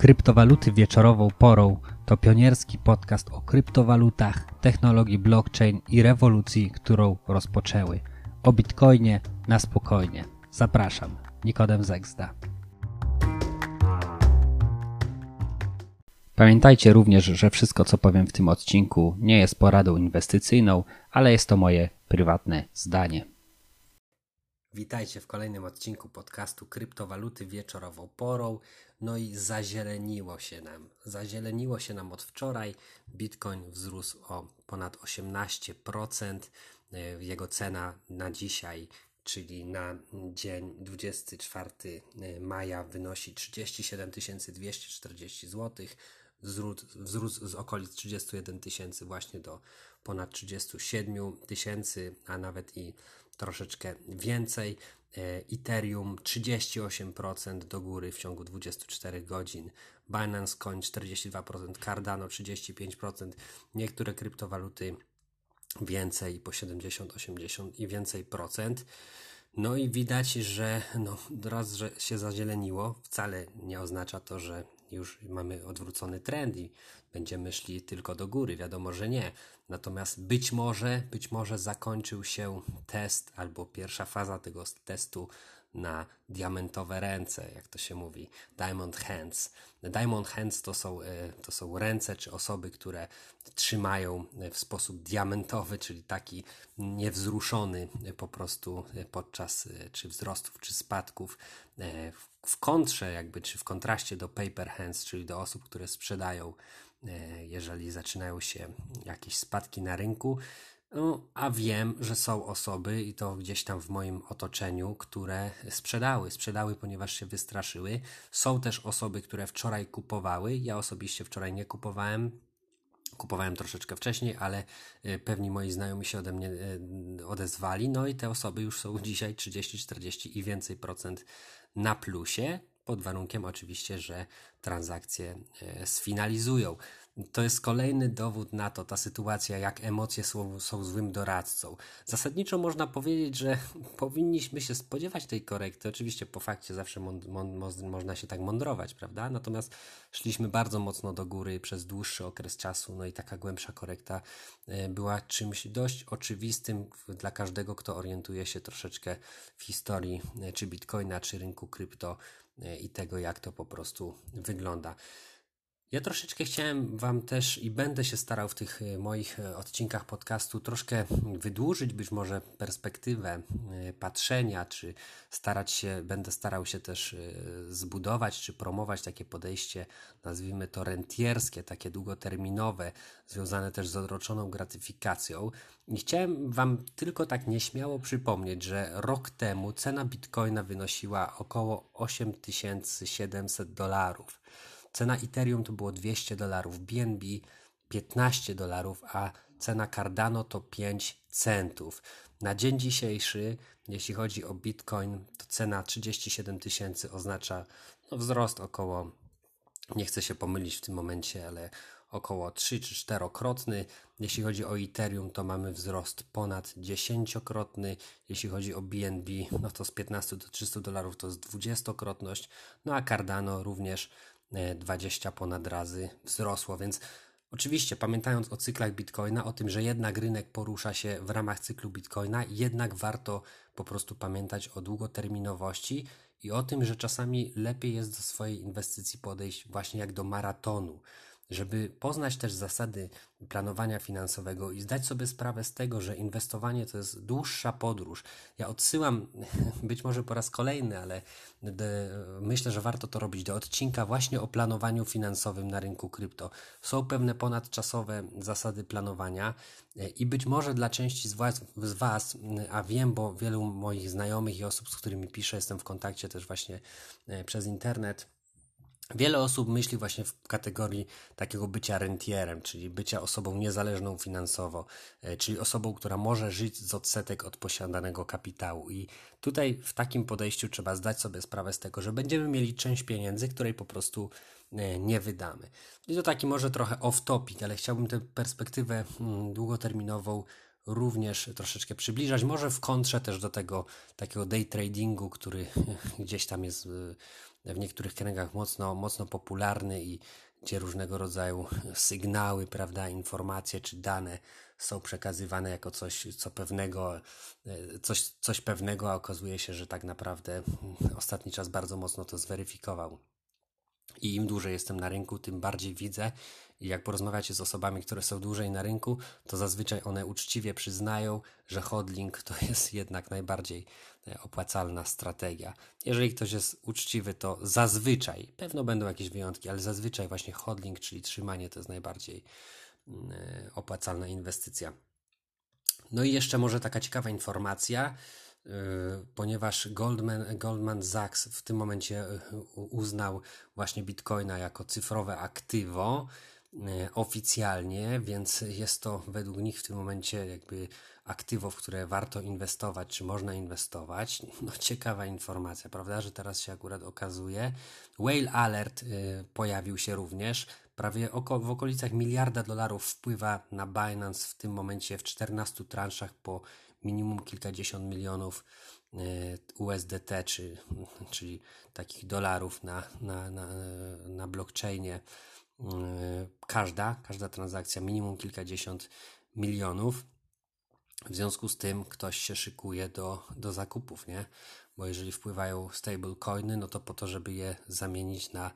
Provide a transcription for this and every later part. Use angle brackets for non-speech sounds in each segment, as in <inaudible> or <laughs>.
Kryptowaluty wieczorową porą to pionierski podcast o kryptowalutach, technologii blockchain i rewolucji, którą rozpoczęły. O bitcoinie na spokojnie. Zapraszam, Nikodem Zegzda. Pamiętajcie również, że wszystko co powiem w tym odcinku nie jest poradą inwestycyjną, ale jest to moje prywatne zdanie. Witajcie w kolejnym odcinku podcastu Kryptowaluty wieczorową porą. No i zazieleniło się nam. Zazieleniło się nam od wczoraj. Bitcoin wzrósł o ponad 18%. E, jego cena na dzisiaj, czyli na dzień 24 e, maja, wynosi 37 240 zł. Wzrósł z okolic 31 tysięcy właśnie do ponad 37 tysięcy, a nawet i troszeczkę więcej. E, Ethereum 38% do góry w ciągu 24 godzin. Binance Coin 42%, Cardano 35%, niektóre kryptowaluty więcej, po 70, 80 i więcej procent. No i widać, że no, raz, że się zazieleniło, wcale nie oznacza to, że już mamy odwrócony trend i będziemy szli tylko do góry. Wiadomo, że nie. Natomiast być może, być może zakończył się test albo pierwsza faza tego testu na diamentowe ręce, jak to się mówi, diamond hands. Diamond hands to są, e, to są ręce czy osoby, które trzymają w sposób diamentowy, czyli taki niewzruszony po prostu podczas e, czy wzrostów, czy spadków. W kontrze jakby, czy w kontraście do paper hands, czyli do osób, które sprzedają E, jeżeli zaczynają się jakieś spadki na rynku. No, a wiem, że są osoby, i to gdzieś tam w moim otoczeniu, które sprzedały. Sprzedały, ponieważ się wystraszyły. Są też osoby, które wczoraj kupowały. Ja osobiście wczoraj nie kupowałem. Kupowałem troszeczkę wcześniej, ale e, pewni moi znajomi się ode mnie e, odezwali. No i te osoby już są <laughs> dzisiaj 30, 40 i więcej procent na plusie pod warunkiem oczywiście, że transakcje e, sfinalizują. To jest kolejny dowód na to, ta sytuacja, jak emocje są, są złym doradcą. Zasadniczo można powiedzieć, że <laughs> powinniśmy się spodziewać tej korekty. Oczywiście po fakcie zawsze można się tak mądrować, prawda? Natomiast szliśmy bardzo mocno do góry przez dłuższy okres czasu, no i taka głębsza korekta e, była czymś dość oczywistym dla każdego, kto orientuje się troszeczkę w historii e, czy bitcoina, czy rynku krypto E, i tego, jak to po prostu wygląda. Ja troszeczkę chciałem Wam też i będę się starał w tych e, moich e, odcinkach podcastu troszkę wydłużyć być może perspektywę patrzenia, czy starać się, będę starał się też zbudować, czy promować takie podejście, nazwijmy to rentierskie, takie długoterminowe, związane też z odroczoną gratyfikacją. I chciałem Wam tylko tak nieśmiało przypomnieć, że rok temu cena bitcoina wynosiła około 8700 dolarów. Cena Ethereum to było 200 dolarów, BNB 15 dolarów, a cena Cardano to 5 centów. Na dzień dzisiejszy, jeśli chodzi o Bitcoin, to cena 37 tysięcy oznacza no, wzrost około, nie chcę się pomylić w tym momencie, ale około 3 czy 4-krotny. Jeśli chodzi o Ethereum, to mamy wzrost ponad 10-krotny. Jeśli chodzi o BNB, no to z 15 do 300 dolarów to jest 20-krotność. No a Cardano również 20 e, ponad razy wzrosło, więc Oczywiście, pamiętając o cyklach Bitcoina, o tym, że jednak rynek porusza się w ramach cyklu Bitcoina, jednak warto po prostu pamiętać o długoterminowości i o tym, że czasami lepiej jest do swojej inwestycji podejść właśnie jak do maratonu żeby poznać też zasady planowania finansowego i zdać sobie sprawę z tego, że inwestowanie to jest dłuższa podróż. Ja odsyłam, <laughs> być może po raz kolejny, ale myślę, że warto to robić do odcinka właśnie o planowaniu finansowym na rynku krypto. Są pewne ponadczasowe zasady planowania i być może dla części z was, z was, a wiem, bo wielu moich znajomych i osób, z którymi piszę, jestem w kontakcie też właśnie e, przez internet Wiele osób myśli właśnie w kategorii takiego bycia rentierem, czyli bycia osobą niezależną finansowo, e, czyli osobą, która może żyć z odsetek od posiadanego kapitału. I tutaj w takim podejściu trzeba zdać sobie sprawę z tego, że będziemy mieli część pieniędzy, której po prostu e, nie wydamy. I to taki może trochę off-topic, ale chciałbym tę perspektywę mm, długoterminową również troszeczkę przybliżać. Może w kontrze też do tego takiego day tradingu, który <laughs> gdzieś tam jest w niektórych kręgach mocno, mocno popularny i gdzie różnego rodzaju sygnały, prawda, informacje czy dane są przekazywane jako coś, co pewnego, coś, coś pewnego, a okazuje się, że tak naprawdę ostatni czas bardzo mocno to zweryfikował. I im dłużej jestem na rynku, tym bardziej widzę. I jak porozmawiacie z osobami, które są dłużej na rynku, to zazwyczaj one uczciwie przyznają, że hodling to <laughs> jest jednak najbardziej e, opłacalna strategia. Jeżeli ktoś jest uczciwy, to zazwyczaj, pewno będą jakieś wyjątki, ale zazwyczaj właśnie hodling, czyli trzymanie, to jest najbardziej mm, e, opłacalna inwestycja. No i jeszcze może taka ciekawa informacja. Y, ponieważ Goldman, Goldman Sachs w tym momencie y, uznał właśnie Bitcoina jako cyfrowe aktywo y, oficjalnie, więc jest to według nich w tym momencie jakby aktywo, w które warto inwestować, czy można inwestować. <laughs> No ciekawa informacja, prawda, że teraz się akurat okazuje. Whale Alert pojawił się również. Prawie oko, w okolicach miliarda dolarów wpływa na Binance w tym momencie w 14 transzach po minimum kilkadziesiąt milionów e, USDT, czy, czyli takich dolarów na, na, na, na blockchainie. E, każda, każda transakcja minimum kilkadziesiąt milionów. W związku z tym ktoś się szykuje do, do zakupów, nie? Bo jeżeli wpływają stablecoiny, no to po to, żeby je zamienić na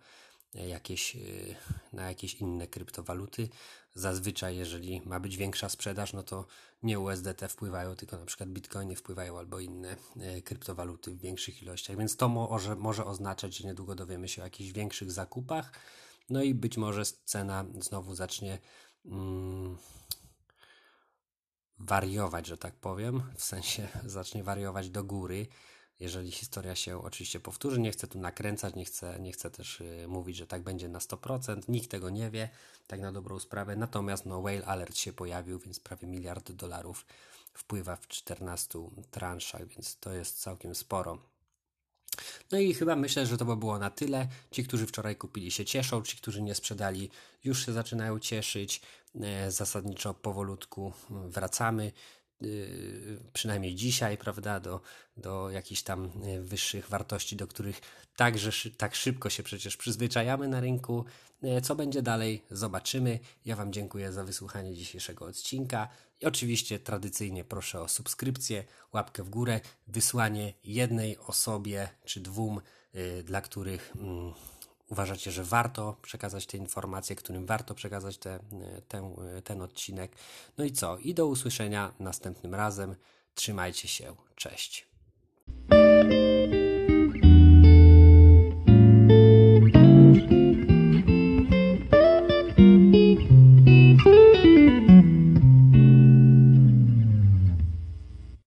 jakieś, y, na jakieś inne kryptowaluty. Zazwyczaj, jeżeli ma być większa sprzedaż, no to nie USDT wpływają, tylko na przykład bitcoiny wpływają albo inne y, kryptowaluty w większych ilościach. Więc to może, może oznaczać, że niedługo dowiemy się o jakichś większych zakupach. No i być może cena znowu zacznie mm, wariować, że tak powiem, w sensie <laughs> zacznie wariować do góry jeżeli historia się oczywiście powtórzy. Nie chcę tu nakręcać, nie chcę, nie chcę też y, mówić, że tak będzie na 100%. Nikt tego nie wie, tak na dobrą sprawę. Natomiast no, Whale Alert się pojawił, więc prawie miliard dolarów wpływa w 14 transzach, więc to jest całkiem sporo. No i chyba myślę, że to by było na tyle. Ci, którzy wczoraj kupili się cieszą, ci, którzy nie sprzedali już się zaczynają cieszyć. E, zasadniczo powolutku wracamy. Y, przynajmniej dzisiaj, prawda, do, do jakichś tam y, wyższych wartości, do których także tak szybko się przecież przyzwyczajamy na rynku. Y, co będzie dalej, zobaczymy. Ja Wam dziękuję za wysłuchanie dzisiejszego odcinka i oczywiście tradycyjnie proszę o subskrypcję, łapkę w górę, wysłanie jednej osobie czy dwóm, dla których mm, uważacie, że warto przekazać te informacje, którym warto przekazać te, ten, ten odcinek. No i co? I do usłyszenia następnym razem. Trzymajcie się. Cześć.